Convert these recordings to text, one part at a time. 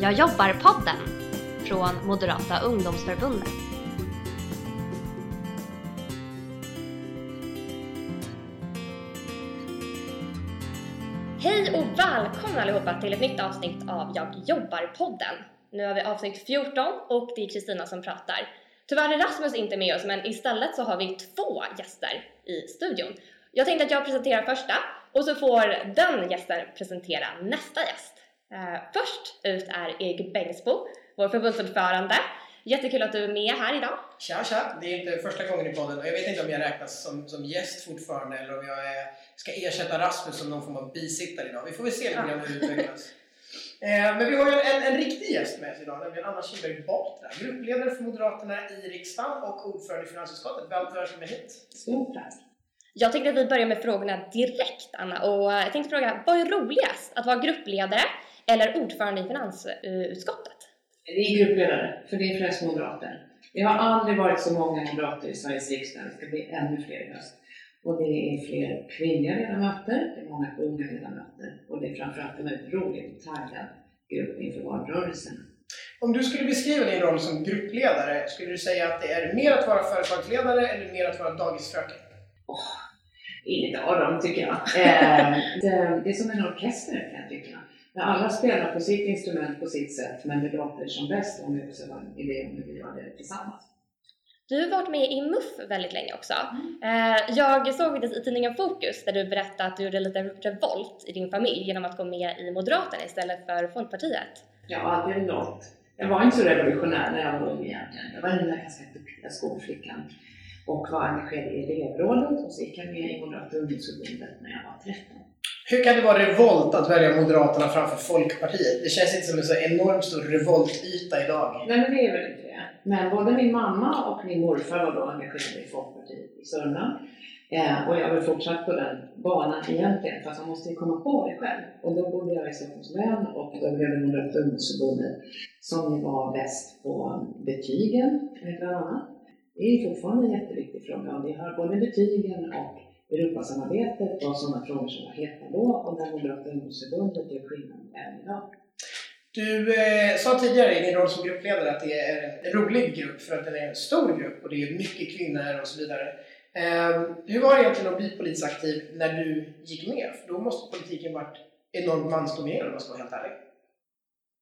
Jag jobbar-podden från Moderata ungdomsförbundet. Hej och välkomna allihopa till ett nytt avsnitt av Jag jobbar-podden. Nu har vi avsnitt 14 och det är Kristina som pratar. Tyvärr är Rasmus inte med oss men istället så har vi två gäster i studion. Jag tänkte att jag presenterar första och så får den gästen presentera nästa gäst. Uh, först ut är Erik Bengtsbo, vår förbundsordförande. Jättekul att du är med här idag. Tja, tja! Det är inte första gången i podden och jag vet inte om jag räknas som, som gäst fortfarande eller om jag är, ska ersätta Rasmus som någon form av bisittare idag. Vi får väl se lite grann hur det utvecklas. Eh, men vi har ju en, en riktig gäst med oss idag, nämligen Anna Kinberg Batra, gruppledare för Moderaterna i riksdagen och ordförande i finansutskottet. Välkommen hit! Stort tack! Jag tänkte att vi börjar med frågorna direkt, Anna. Och jag tänkte fråga, vad är roligast? Att vara gruppledare eller ordförande i finansutskottet? Det är gruppledare, för det är flest moderater. Det har aldrig varit så många moderater i Sveriges riksdag, det ska bli ännu fler i höst. Och det är fler kvinnliga ledamöter, det är många unga ledamöter och det är framförallt en väldigt rolig och taggad grupp inför valrörelsen. Om du skulle beskriva din roll som gruppledare, skulle du säga att det är mer att vara företagsledare eller mer att vara dagisfröken? Oh, inget av dem tycker jag. Eh, det, det är som en orkester kan jag tycka. När alla spelar på sitt instrument på sitt sätt, men det låter som bäst om vi också har en idé om hur vi gör det tillsammans. Du har varit med i MUF väldigt länge också. Mm. Jag såg faktiskt i tidningen Fokus där du berättade att du gjorde lite revolt i din familj genom att gå med i Moderaterna istället för Folkpartiet. Ja, aldrig något. Jag var inte så revolutionär när jag var ung egentligen. Jag var den där ganska duktiga skolflickan och var engagerad i elevrådet och så gick jag med i Moderata ungdomsförbundet när jag var 13. Hur kan det vara revolt att välja Moderaterna framför Folkpartiet? Det känns inte som en så enormt stor revoltyta idag. Nej, men det är väl inte det. Men både min mamma och min morfar var då engagerade i Folkpartiet i Sörmland. Eh, och jag har väl fortsatt på den banan egentligen, fast man måste ju komma på det själv. Och då bodde jag i Stockholms län och då blev det Moderata ungdomsförbundet som var bäst på betygen, eh, bland annat. Det är fortfarande en jätteviktig fråga och vi har både betygen och Europasamarbetet var sådana frågor som var heta då och där Moderata ungdomsförbundet gör skillnad även idag. Du eh, sa tidigare i din roll som gruppledare att det är en rolig grupp för att den är en stor grupp och det är mycket kvinnor och så vidare. Eh, hur var det egentligen att bli politiskt aktiv när du gick med? För då måste politiken varit enormt mansdominerad om man ska vara helt ärlig.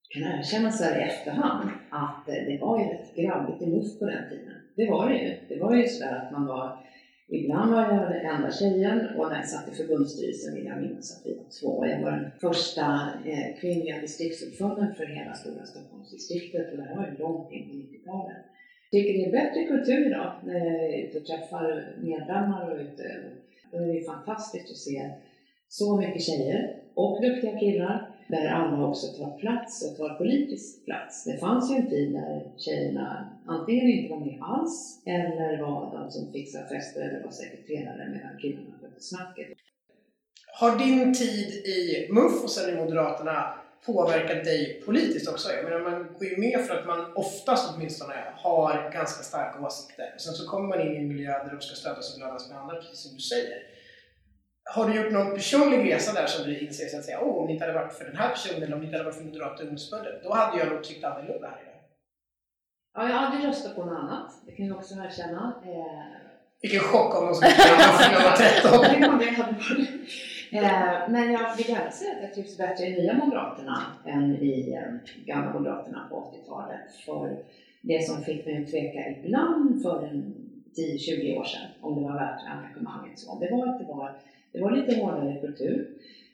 Jag kan erkänna så här i efterhand att det var ju rätt grabbigt i luft på den tiden. Det var det ju. Det var ju så att man var Ibland var jag den enda tjejen och när jag satt i förbundsstyrelsen vill jag minnas att vi var två. Jag var den första eh, kvinnliga distriktsordföranden för hela stora Stockholmsdistriktet och det här var ju långt in på 90-talet. Jag tycker det är bättre kultur idag när jag är ute och träffar medlemmar och ute. Och det är fantastiskt att se så mycket tjejer och duktiga killar där alla också tar plats och tar politisk plats. Det fanns ju en tid där tjejerna antingen inte var med alls eller var de som fixade fester eller var sekreterare medan killarna skötte snacket. Har din tid i MUF och sen i Moderaterna påverkat dig politiskt också? Jag menar, man går ju med för att man oftast åtminstone har ganska starka åsikter. Och sen så kommer man in i en miljö där de ska stötas och blödas med andra, precis som du säger. Har du gjort någon personlig resa där som du inser så att säga, oh, om det inte hade varit för den här personen eller om det inte hade varit för Moderata ungdomsförbundet, då hade jag nog tyckt annorlunda här idag. Ja, jag aldrig röstat på något annat. Det kan jag också erkänna. Eh... Vilken chock av någon som inte var 13! Eh, men jag vill gärna säga att jag trivs bättre i nya Moderaterna än i eh, gamla Moderaterna på 80-talet. För det som fick mig att tveka ibland för en 10-20 år sedan, om det var värt engagemanget, så, det var att det var det var lite hårdare kultur.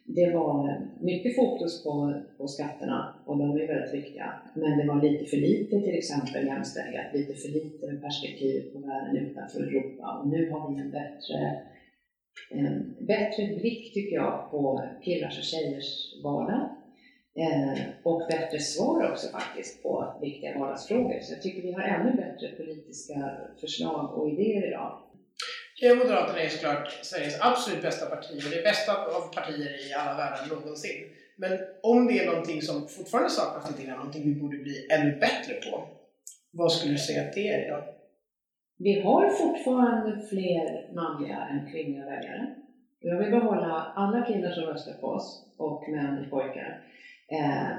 Det var mycket fokus på, på skatterna och de är väldigt viktiga. Men det var lite för lite till exempel jämställdhet, lite för lite perspektiv på världen utanför Europa. Och nu har vi en bättre, en bättre blick tycker jag på killars och tjejers vardag. Eh, och bättre svar också faktiskt på viktiga vardagsfrågor. Så jag tycker vi har ännu bättre politiska förslag och idéer idag Moderaterna är såklart Sveriges absolut bästa parti och det bästa av partier i alla världar någonsin. Men om det är någonting som fortfarande saknas lite grann, någonting vi borde bli ännu bättre på, vad skulle du säga att det är idag? Vi har fortfarande fler manliga än kvinnliga väljare. Jag vill behålla alla killar som röstar på oss, och män och pojkar.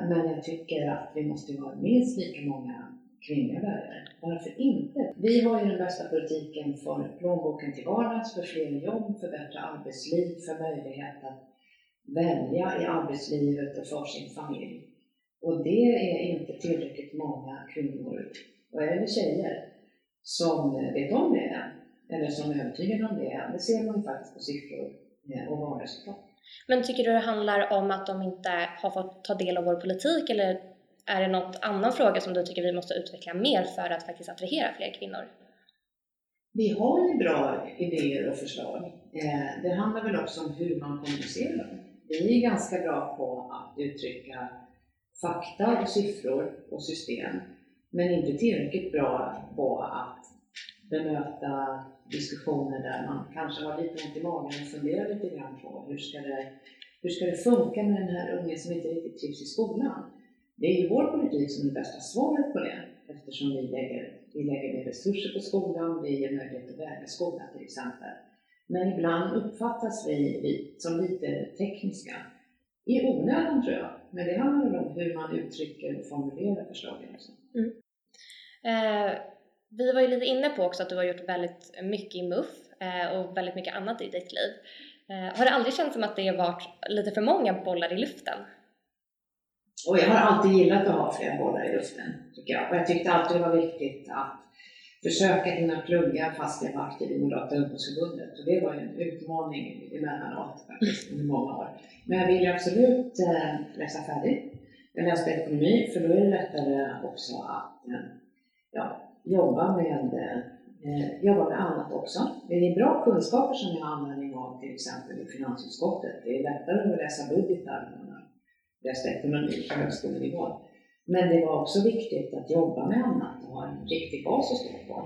Men jag tycker att vi måste vara minst lika många kvinnliga värden. Varför inte? Vi har ju den bästa politiken för plånboken till vardags, för fler jobb, för bättre arbetsliv, för möjlighet att välja i arbetslivet och för sin familj. Och det är inte tillräckligt många kvinnor, och även tjejer, som vet om det än, eller som är övertygade om det än. Det ser man faktiskt på siffror och valresultat. Men tycker du det handlar om att de inte har fått ta del av vår politik eller är det något annan fråga som du tycker vi måste utveckla mer för att faktiskt attrahera fler kvinnor? Vi har ju bra idéer och förslag. Eh, det handlar väl också om hur man kommunicerar dem. Vi är ganska bra på att uttrycka fakta och siffror och system, men inte tillräckligt bra på att bemöta diskussioner där man kanske har lite ont i magen och funderar lite grann på hur ska det, hur ska det funka med den här ungen som inte riktigt trivs i skolan? Det är ju vår politik som är det bästa svaret på det eftersom vi lägger, vi lägger mer resurser på skolan, vi ger möjlighet att välja skola till exempel. Men ibland uppfattas vi som lite tekniska. I onödan tror jag, men det handlar väl om hur man uttrycker och formulerar förslagen också. Mm. Eh, vi var ju lite inne på också att du har gjort väldigt mycket i MUF eh, och väldigt mycket annat i ditt liv. Eh, har det aldrig känts som att det har varit lite för många bollar i luften? Och jag har alltid gillat att ha flera bollar i luften, tycker jag. Och jag tyckte alltid det var viktigt att försöka hinna plugga fast jag var aktiv i Moderata ungdomsförbundet. Och det var en utmaning emellanåt faktiskt under många år. Men jag vill absolut eh, läsa färdigt. Jag läste ekonomi för då är det lättare också att eh, ja, jobba med eh, eh, jobba med annat också. Det är bra kunskaper som jag har användning av till exempel i finansutskottet. Det är lättare att läsa budgetar när man ekonomi på högskolenivå. Men det var också viktigt att jobba med annat och ha en riktig bas att stå på.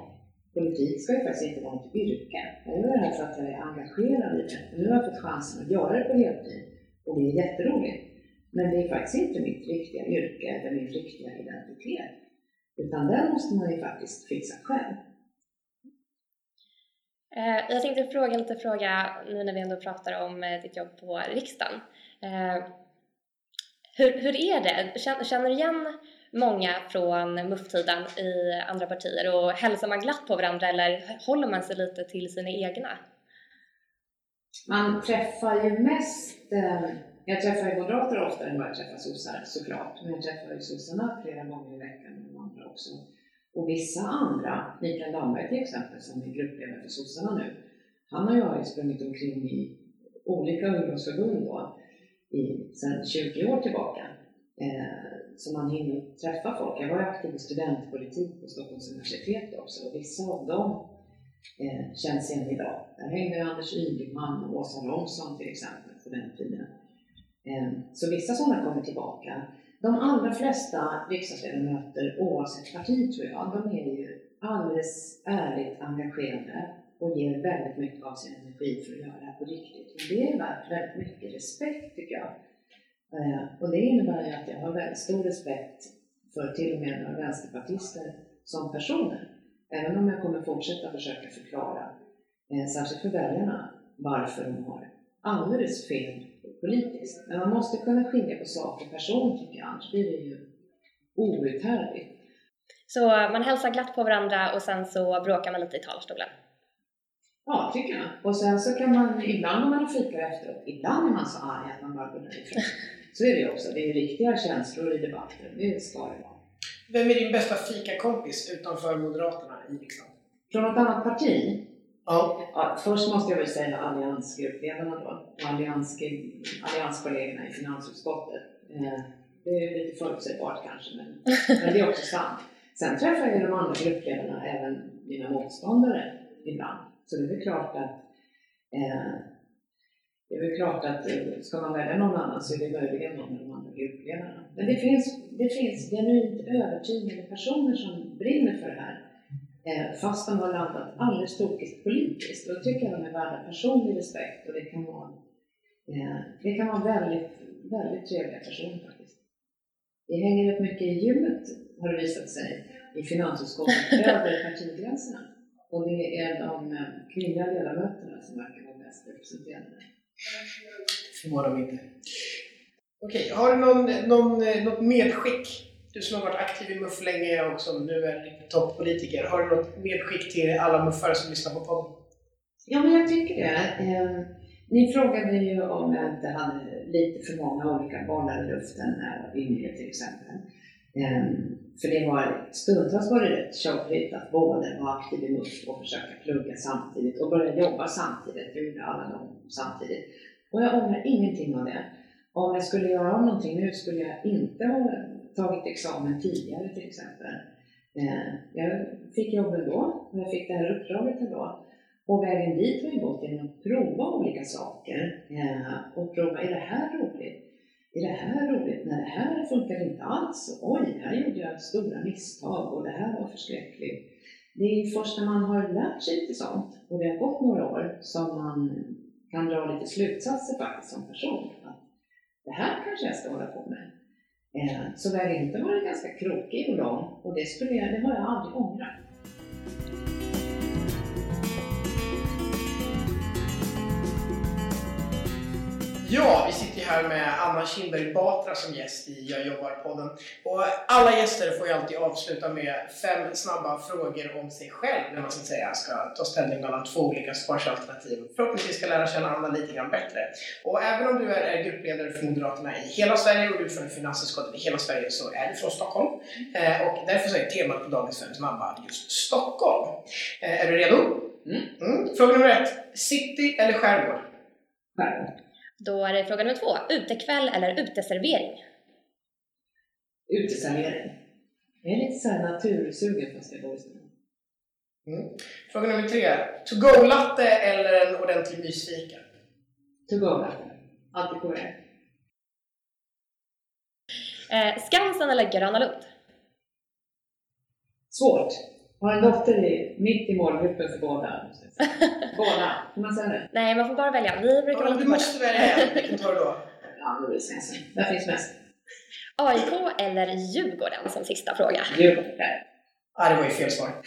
Politik ska ju faktiskt inte vara ett yrke. Jag gör det här för att jag är engagerad i det. Nu har jag fått chansen att göra det på heltid och det är jätteroligt. Men det är faktiskt inte mitt riktiga yrke eller min riktiga identitet. Utan den måste man ju faktiskt fixa själv. Eh, jag tänkte fråga en liten fråga nu när vi ändå pratar om eh, ditt jobb på riksdagen. Eh, hur, hur är det? Känner du igen många från MUF-tiden i andra partier och hälsar man glatt på varandra eller håller man sig lite till sina egna? Man träffar ju mest, eh, jag träffar ju moderater oftare än vad jag träffar sossar såklart, men jag träffar ju sossarna flera gånger i veckan och de andra också. Och vissa andra, Mikael Damberg till exempel som är gruppledare för sossarna nu, han och jag har ju sprungit omkring i olika ungdomsförbund då, i, sedan 20 år tillbaka. Eh, så man hinner träffa folk. Jag var aktiv i studentpolitik på Stockholms universitet också och vissa av dem eh, känns igen idag. Där hängde Anders Ygeman och Åsa Romson till exempel på den tiden. Eh, så vissa sådana kommer tillbaka. De allra flesta riksdagsledamöter, oavsett parti tror jag, de är ju alldeles ärligt engagerade och ger väldigt mycket av sin energi för att göra det här på riktigt. Och det är värt väldigt mycket respekt tycker jag. Eh, och det innebär ju att jag har väldigt stor respekt för till och med några vänsterpartister som personer. Även om jag kommer fortsätta försöka förklara, eh, särskilt för väljarna, varför de har alldeles fel politiskt. Men man måste kunna skilja på sak och person tycker jag, annars blir det ju outhärdligt. Så eh, man hälsar glatt på varandra och sen så bråkar man lite i talarstolen? Ja, tycker jag. Och sen så kan man, ibland när man fikar efteråt, ibland är man så arg att man bara går därifrån. Så är det ju också. Det är ju riktiga känslor i debatten. Det ska det vara. Vem är din bästa fikakompis utanför Moderaterna i riksdagen? Från något annat parti? Ja. ja. Först måste jag väl säga alliansgruppledarna då. Och allians, allianskollegorna i finansutskottet. Eh, det är lite förutsägbart kanske, men, men det är också sant. Sen träffar jag de andra gruppledarna, även mina motståndare ibland. Så det är väl klart att eh, det är väl klart att eh, ska man välja någon annan så är det möjligen någon av de andra gruppledarna. Men det finns, det finns genuint övertygade personer som brinner för det här eh, fast de har landat alldeles tokigt politiskt. Och då tycker jag de är värda personlig respekt och det kan vara, eh, det kan vara väldigt, väldigt trevliga personer faktiskt. Vi hänger rätt mycket i gymmet har det visat sig i finansutskottet över partigränserna. Och det är de eh, kvinnliga ledamöterna som verkar vara mest representerade. Förmår de inte. Okej, har du någon, någon, eh, något medskick? Du som har varit aktiv i MUF länge och som nu är toppolitiker. Har du något medskick till alla MUFare som lyssnar på podden? Ja, men jag tycker det. Eh, ni frågade ju om jag inte hade lite för många olika bollar i luften när jag var yngre till exempel. Ehm, för det var stundtals var det rätt tjockt att både vara aktiv i MUF och försöka plugga samtidigt och börja jobba samtidigt. Jag gjorde alla dem samtidigt. Och jag ångrar ingenting av det. Om jag skulle göra om någonting nu skulle jag inte ha tagit examen tidigare till exempel. Ehm, jag fick jobb ändå och jag fick det här uppdraget ändå. Och vägen dit har ju gått genom att prova olika saker ehm, och prova, är det här roligt? Är det här roligt? Nej, det här funkar inte alls. Oj, här gjorde jag stora misstag och det här var förskräckligt. Det är först när man har lärt sig lite sånt och det har gått några år som man kan dra lite slutsatser faktiskt som person. Att det här kanske jag ska hålla på med. Eh, så vägen inte varit ganska krokig och lång och det, skulle jag, det har jag aldrig ångrat. Ja, vi sitter här med Anna Kinberg Batra som gäst i Jag jobbar-podden. Och alla gäster får ju alltid avsluta med fem snabba frågor om sig själv när man så att säga ska ta ställning mellan två olika svarsalternativ. Förhoppningsvis ska lära känna Anna lite grann bättre. Och även om du är gruppledare för Moderaterna i hela Sverige och du för finansutskottet i hela Sverige så är du från Stockholm. Eh, och därför så är temat på dagens Fem snabba just Stockholm. Eh, är du redo? Mm. Mm. Fråga nummer ett. City eller skärgård? Skärgård. Då är det fråga nummer två. Utekväll eller uteservering? Uteservering. Jag är lite såhär natursugen fast jag bor i Stockholm. Mm. Fråga nummer tre. To-go-latte eller en ordentlig mysfika? To go latte. Alltid på väg. Eh, Skansen eller Gröna Lund? Svårt. Jag har en dotter i, mitt i målgruppen för båda. båda, kan man säga det? Nej, man får bara välja. Vi brukar Ja, du måste välja en. Vilken tar du då? Ja, då blir det Skansen. Där finns mest. AIK eller Djurgården som sista fråga? Djurgården. Ah, det var ju fel svar.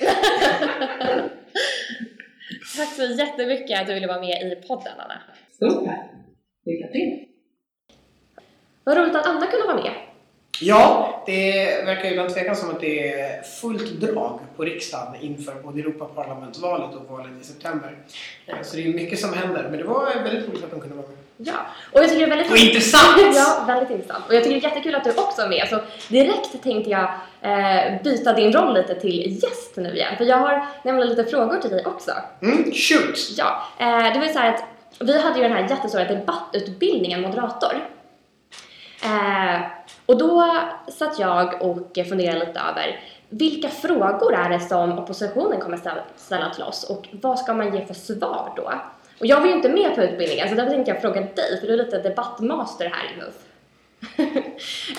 Tack så jättemycket att du ville vara med i podden, Anna. Stort tack. Lycka till. Vad roligt att Anna kunde vara med. Ja, det verkar ju utan tvekan som att det är fullt drag på riksdagen inför både Europaparlamentsvalet och valet i september. Eh, Så det är mycket som händer, men det var väldigt roligt att de kunde vara med. Ja, och jag tycker det är väldigt Och intressant! Ja, väldigt intressant. Och jag tycker det är jättekul att du också är med. Så direkt tänkte jag eh, byta din roll lite till gäst nu igen. För jag har nämligen lite frågor till dig också. Mm, shoot! Ja, eh, det var ju så här att vi hade ju den här jättestora debattutbildningen moderator. Eh, och då satt jag och funderade lite över vilka frågor är det som oppositionen kommer ställa, till oss och vad ska man ge för svar då? Och jag var ju inte med på utbildningen så därför tänkte jag fråga dig för du är lite debattmaster här i MUF.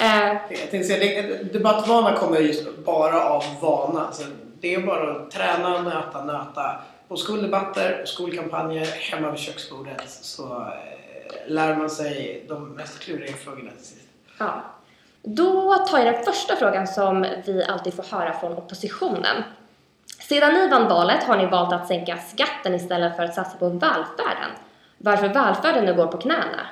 eh, Jag tänkte säga, det- debattvana kommer just bara av vana. Så det är bara att träna, nöta, nöta. På skoldebatter, skolkampanjer, hemma vid köksbordet så eh, lär man sig de mest kluriga frågorna till sist. Ja. Då tar jag den första frågan som vi alltid får höra från oppositionen. Sedan ni vann valet har ni valt att sänka skatten istället för att satsa på välfärden. Varför välfärden nu går på knäna?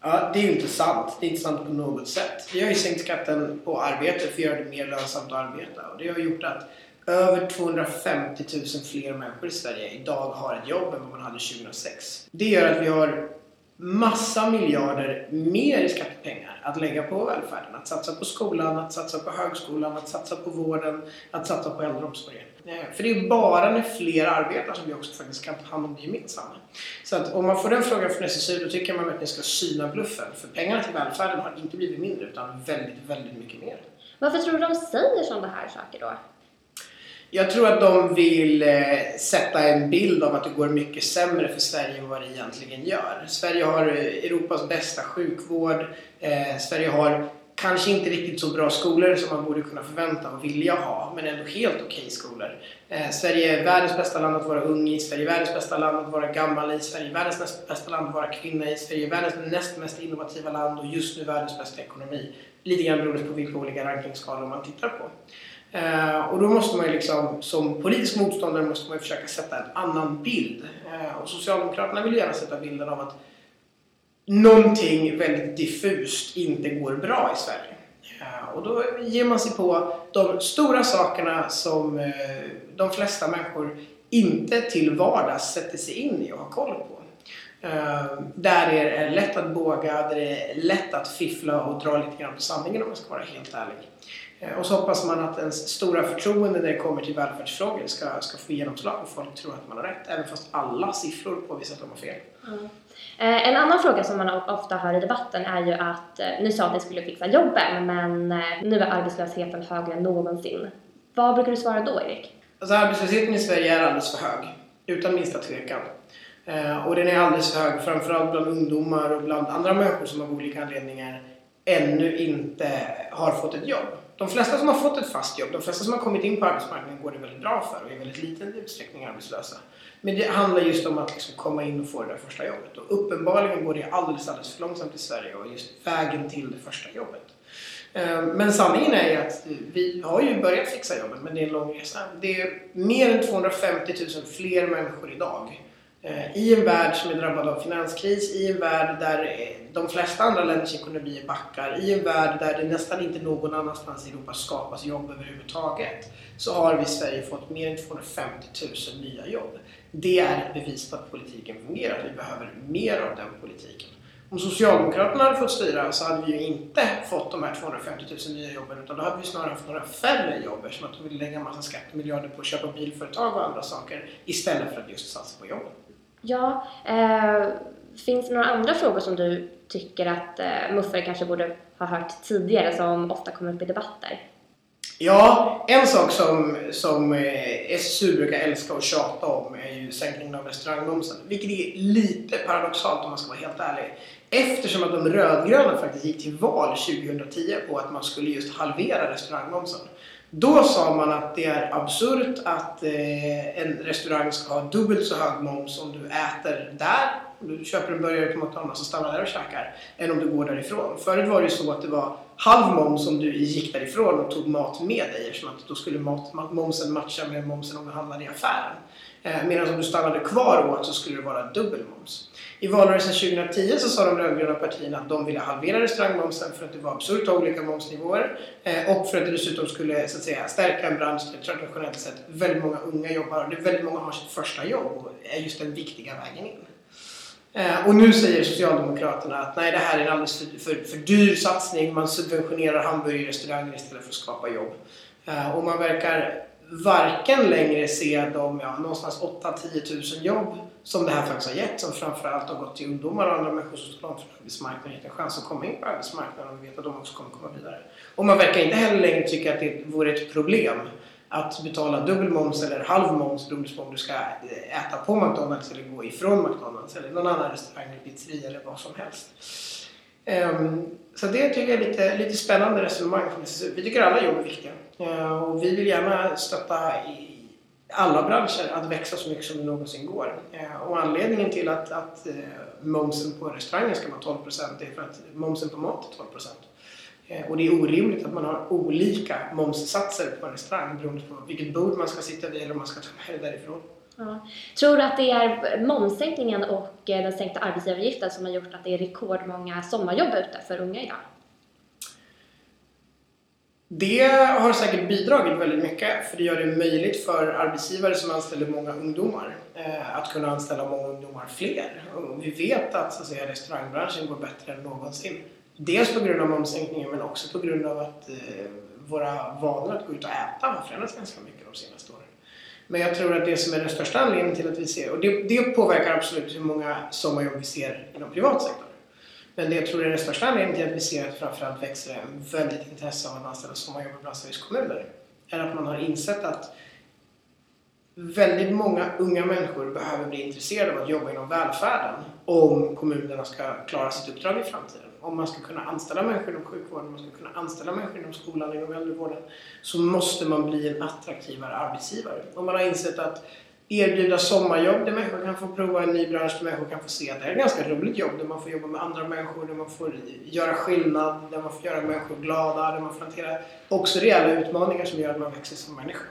Ja, det är ju inte sant. Det är inte sant på något sätt. Vi har ju sänkt skatten på arbete för att göra det mer lönsamt att arbeta. Och det har gjort att över 250 000 fler människor i Sverige idag har ett jobb än vad man hade 2006. Det gör att vi har massa miljarder mer i skattepengar att lägga på välfärden. Att satsa på skolan, att satsa på högskolan, att satsa på vården, att satsa på äldreomsorgen. Eh, för det är bara när fler arbetar som vi också faktiskt kan ta hand om det gemensamma. Så att om man får den frågan från SSU då tycker man att ni ska syna bluffen. För pengarna till välfärden har inte blivit mindre utan väldigt, väldigt mycket mer. Varför tror du de säger sådana här saker då? Jag tror att de vill eh, sätta en bild av att det går mycket sämre för Sverige än vad det egentligen gör. Sverige har eh, Europas bästa sjukvård. Eh, Sverige har kanske inte riktigt så bra skolor som man borde kunna förvänta och vilja ha, men ändå helt okej skolor. Eh, Sverige är världens bästa land att vara ung i, Sverige är världens bästa land att vara gammal i, Sverige är världens näst bästa land att vara kvinna i, Sverige är världens näst mest innovativa land och just nu världens bästa ekonomi. Lite grann beroende på vilka olika rankingskalor man tittar på. Eh, och då måste man ju liksom, som politisk motståndare måste man ju försöka sätta en annan bild. Eh, och Socialdemokraterna vill gärna sätta bilden av att någonting väldigt diffust inte går bra i Sverige. Eh, och då ger man sig på de stora sakerna som eh, de flesta människor inte till vardags sätter sig in i och har koll på. Eh, där det är lätt att båga, där det är lätt att fiffla och dra lite grann på sanningen om man ska vara helt ärlig. Eh, och så hoppas man att ens stora förtroende när det kommer till välfärdsfrågor ska, ska få genomslag och folk tror att man har rätt, även fast alla siffror påvisar att de har fel. Mm. En annan fråga som man ofta hör i debatten är ju att, eh, ni sa att ni skulle fixa jobben, men nu är arbetslösheten högre än någonsin. Vad brukar du svara då, Erik? Alltså arbetslösheten i Sverige är alldeles för hög, utan minsta tvekan. Och den är alldeles för hög, framförallt bland ungdomar och bland andra människor som av olika anledningar ännu inte har fått ett jobb. De flesta som har fått ett fast jobb, de flesta som har kommit in på arbetsmarknaden går det väldigt bra för och är i väldigt liten utsträckning arbetslösa. Men det handlar just om att liksom komma in och få det där första jobbet. Och uppenbarligen går det alldeles, alldeles för långsamt i Sverige och just vägen till det första jobbet. Ehm, men sanningen är ju att vi har ju börjat fixa jobben, men det är en lång resa. Det är mer än 250 000 fler människor idag Eh, I en värld som är drabbad av finanskris, i en värld där eh, de flesta andra länders ekonomier backar, i en värld där det nästan inte någon annanstans i Europa skapas jobb överhuvudtaget, så har vi i Sverige fått mer än 250 000 nya jobb. Det är ett bevis på att politiken fungerar. Vi behöver mer av den politiken. Om Socialdemokraterna hade fått styra så hade vi ju inte fått de här 250 000 nya jobben utan då hade vi snarare haft några färre jobb eftersom att de vill lägga en massa skattemiljarder på att köpa bilföretag och andra saker istället för att just satsa på jobben. Ja, eh, finns det några andra frågor som du tycker att eh, muffare kanske borde ha hört tidigare som ofta kommer upp i debatter? Ja, en sak som, som eh, SSU brukar älska att tjata om är ju sänkningen av restaurangmomsen. Vilket är lite paradoxalt om man ska vara helt ärlig. Eftersom att de rödgröna faktiskt gick till val 2010 på att man skulle just halvera restaurangmomsen. Då sa man att det är absurt att eh, en restaurang ska ha dubbelt så hög moms om du äter där, om du köper en burgare på McDonalds och stannar där och käkar, än om du går därifrån. Förut var det ju så att det var halv moms om du gick därifrån och tog mat med dig eftersom att då skulle mat, momsen matcha med momsen om du handlade i affären. Eh, medan om du stannade kvar och åt så skulle det vara dubbel moms. I valrörelsen 2010 så sa de rödgröna partierna att de ville halvera restaurangmomsen för att det var absurt att olika momsnivåer eh, och för att det dessutom skulle så att säga, stärka en bransch där traditionellt sett väldigt många unga jobbar och väldigt många har sitt första jobb och är just den viktiga vägen in. Eh, och nu säger Socialdemokraterna att nej, det här är en alldeles för, för, för dyr satsning. Man subventionerar hamburgerrestauranger istället för att skapa jobb. Eh, och man verkar varken längre se de ja, någonstans 8-10 000 jobb som det här faktiskt har gett, som framförallt har gått till ungdomar och andra människor som står långt från arbetsmarknaden, gett en chans att komma in på arbetsmarknaden och vi vet att de också kommer komma vidare. Och man verkar inte heller längre tycka att det vore ett problem att betala dubbel moms eller halv moms beroende på om du ska äta på McDonalds eller gå ifrån McDonalds eller någon annan restaurang eller pizzeria eller vad som helst. Um, så det tycker jag är lite, lite spännande resonemang från SSU. Vi tycker alla jobb är viktiga. Uh, och vi vill gärna stötta i alla branscher att växa så mycket som det någonsin går. Eh, och anledningen till att, att eh, momsen på restauranger ska vara 12% är för att momsen på mat är 12 eh, och det är orimligt att man har olika momssatser på en restaurang beroende på vilket bord man ska sitta vid eller om man ska ta med det därifrån. Ja. Tror du att det är momssänkningen och den sänkta arbetsgivaravgiften som har gjort att det är rekordmånga sommarjobb ute för unga idag? Det har säkert bidragit väldigt mycket för det gör det möjligt för arbetsgivare som anställer många ungdomar eh, att kunna anställa många ungdomar fler. Och vi vet att, så att säga, restaurangbranschen går bättre än någonsin. Dels på grund av momssänkningen men också på grund av att eh, våra vanor att gå ut och äta har förändrats ganska mycket de senaste åren. Men jag tror att det som är den största anledningen till att vi ser, och det, det påverkar absolut hur många sommarjobb vi ser inom privat sektor. Men det jag tror är den största anledningen till att vi ser att framförallt växer en väldigt intresse av att anställa sommarjobb i bland Sveriges kommuner. Är att man har insett att väldigt många unga människor behöver bli intresserade av att jobba inom välfärden om kommunerna ska klara sitt uppdrag i framtiden om man ska kunna anställa människor inom sjukvården, om man ska kunna anställa människor inom skolan, inom äldrevården, så måste man bli en attraktivare arbetsgivare. Och man har insett att erbjuda sommarjobb där människor kan få prova en ny bransch, där människor kan få se att det är ett ganska roligt jobb, där man får jobba med andra människor, där man får göra skillnad, där man får göra människor glada, där man får hantera också reella utmaningar som gör att man växer som människa.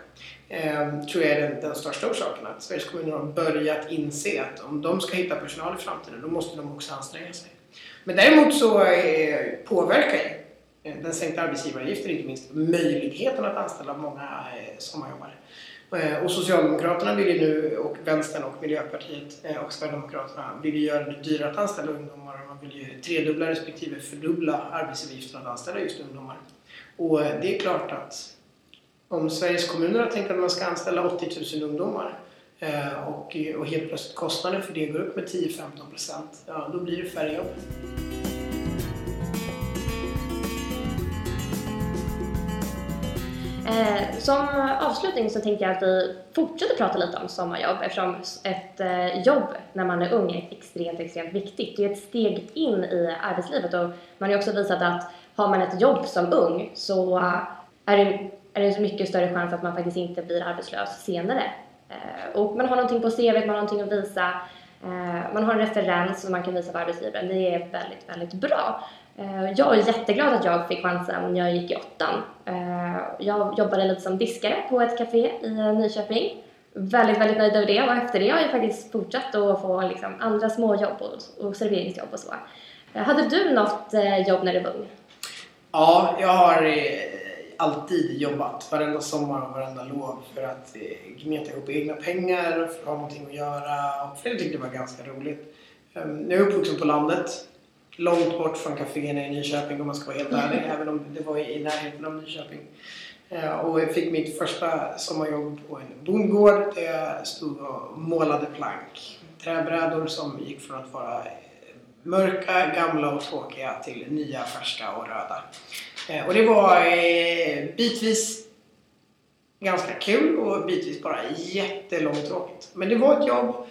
Ehm, tror jag är den, den största orsaken. Att Sveriges kommuner har börjat inse att om de ska hitta personal i framtiden, då måste de också anstränga sig. Men däremot så eh, påverkar ju Eh, den sänkta arbetsgivaravgiften inte minst möjligheten att anställa många eh, sommarjobbare. Eh, och Socialdemokraterna vill ju nu, och Vänstern och Miljöpartiet och Sverigedemokraterna vill ju göra det dyrare att anställa ungdomar. Man vill ju tredubbla respektive fördubbla arbetsgivaravgiften att anställa just ungdomar. Och det är klart att om Sveriges kommuner har tänkt att man ska anställa 80 000 ungdomar och, och helt plötsligt kostnaden för det går upp med 10-15 procent, ja då blir det färre jobb. Eh, som avslutning så tänkte jag att vi fortsätter prata lite om sommarjobb eftersom ett eh, jobb när man är ung är extremt, extremt viktigt. Det är ett steg in i arbetslivet och man har också visat att har man ett jobb som ung så är det, är det en mycket större chans att man faktiskt inte blir arbetslös senare. Eh, och man har någonting på CV, man har någonting att visa, eh, man har en referens som man kan visa på arbetsgivaren. Det är väldigt, väldigt bra. Eh, jag är jätteglad att jag fick chansen när jag gick i åttan. Eh, jag jobbade lite som diskare på ett café i Nyköping. Väldigt, väldigt nöjd över det och efter det har jag faktiskt fortsatt att få liksom andra småjobb och, och serveringsjobb och så. Eh, hade du något jobb när du var ung? Ja, jag har alltid jobbat varenda sommar och varenda lov för att gneta ihop egna pengar, för att ha någonting att göra och för det tyckte jag var ganska roligt. Ehm, nu är jag uppvuxen på landet långt bort från kaféerna i Nyköping om man ska vara helt ärlig, mm. även om det var i närheten av Nyköping. Eh, och jag fick mitt första sommarjobb på en bondgård där jag stod och målade plank. Träbrädor som gick från att vara mörka, gamla och tråkiga till nya, färska och röda. Eh, och det var eh, bitvis ganska kul och bitvis bara jättelångtråkigt. Men det var ett jobb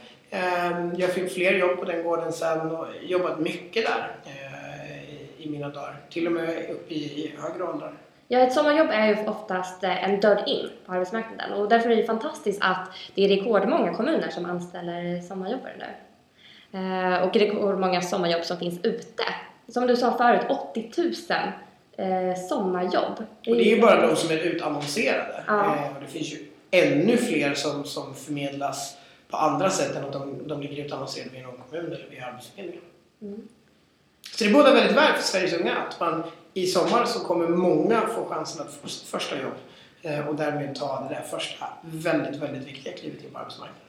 jag fick fler jobb på den gården sen och jobbat mycket där eh, i mina dagar. Till och med upp i högre åldrar. Ja, ett sommarjobb är ju oftast eh, en dörr in på arbetsmarknaden och därför är det fantastiskt att det är rekordmånga kommuner som anställer sommarjobbare nu. Eh, och rekordmånga sommarjobb som finns ute. Som du sa förut, 80 000 sommarjobb. Och det är ju bara de som är utannonserade. Ja. det finns ju ännu fler som, som förmedlas på andra sätt än att de, de ligger utannonserade via någon kommun eller via Arbetsförmedlingen. Mm. Så det båda väldigt väl för Sveriges unga att man i sommar så kommer många få chansen att få sitt första jobb eh, och därmed ta det där första väldigt, väldigt viktiga klivet in på arbetsmarknaden.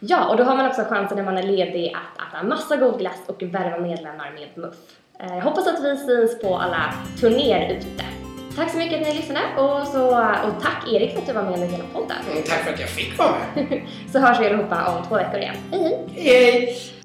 Ja, och då har man också chansen när man är ledig att äta massa god glass och värva medlemmar med MUF. Jag eh, hoppas att vi syns på alla turnéer ute. Tack så mycket att ni lyssnade och, så, och tack Erik för att du var med under hela podden. Mm, tack för att jag fick vara med. så hörs vi allihopa om två veckor igen. Hej hej! Hej hej!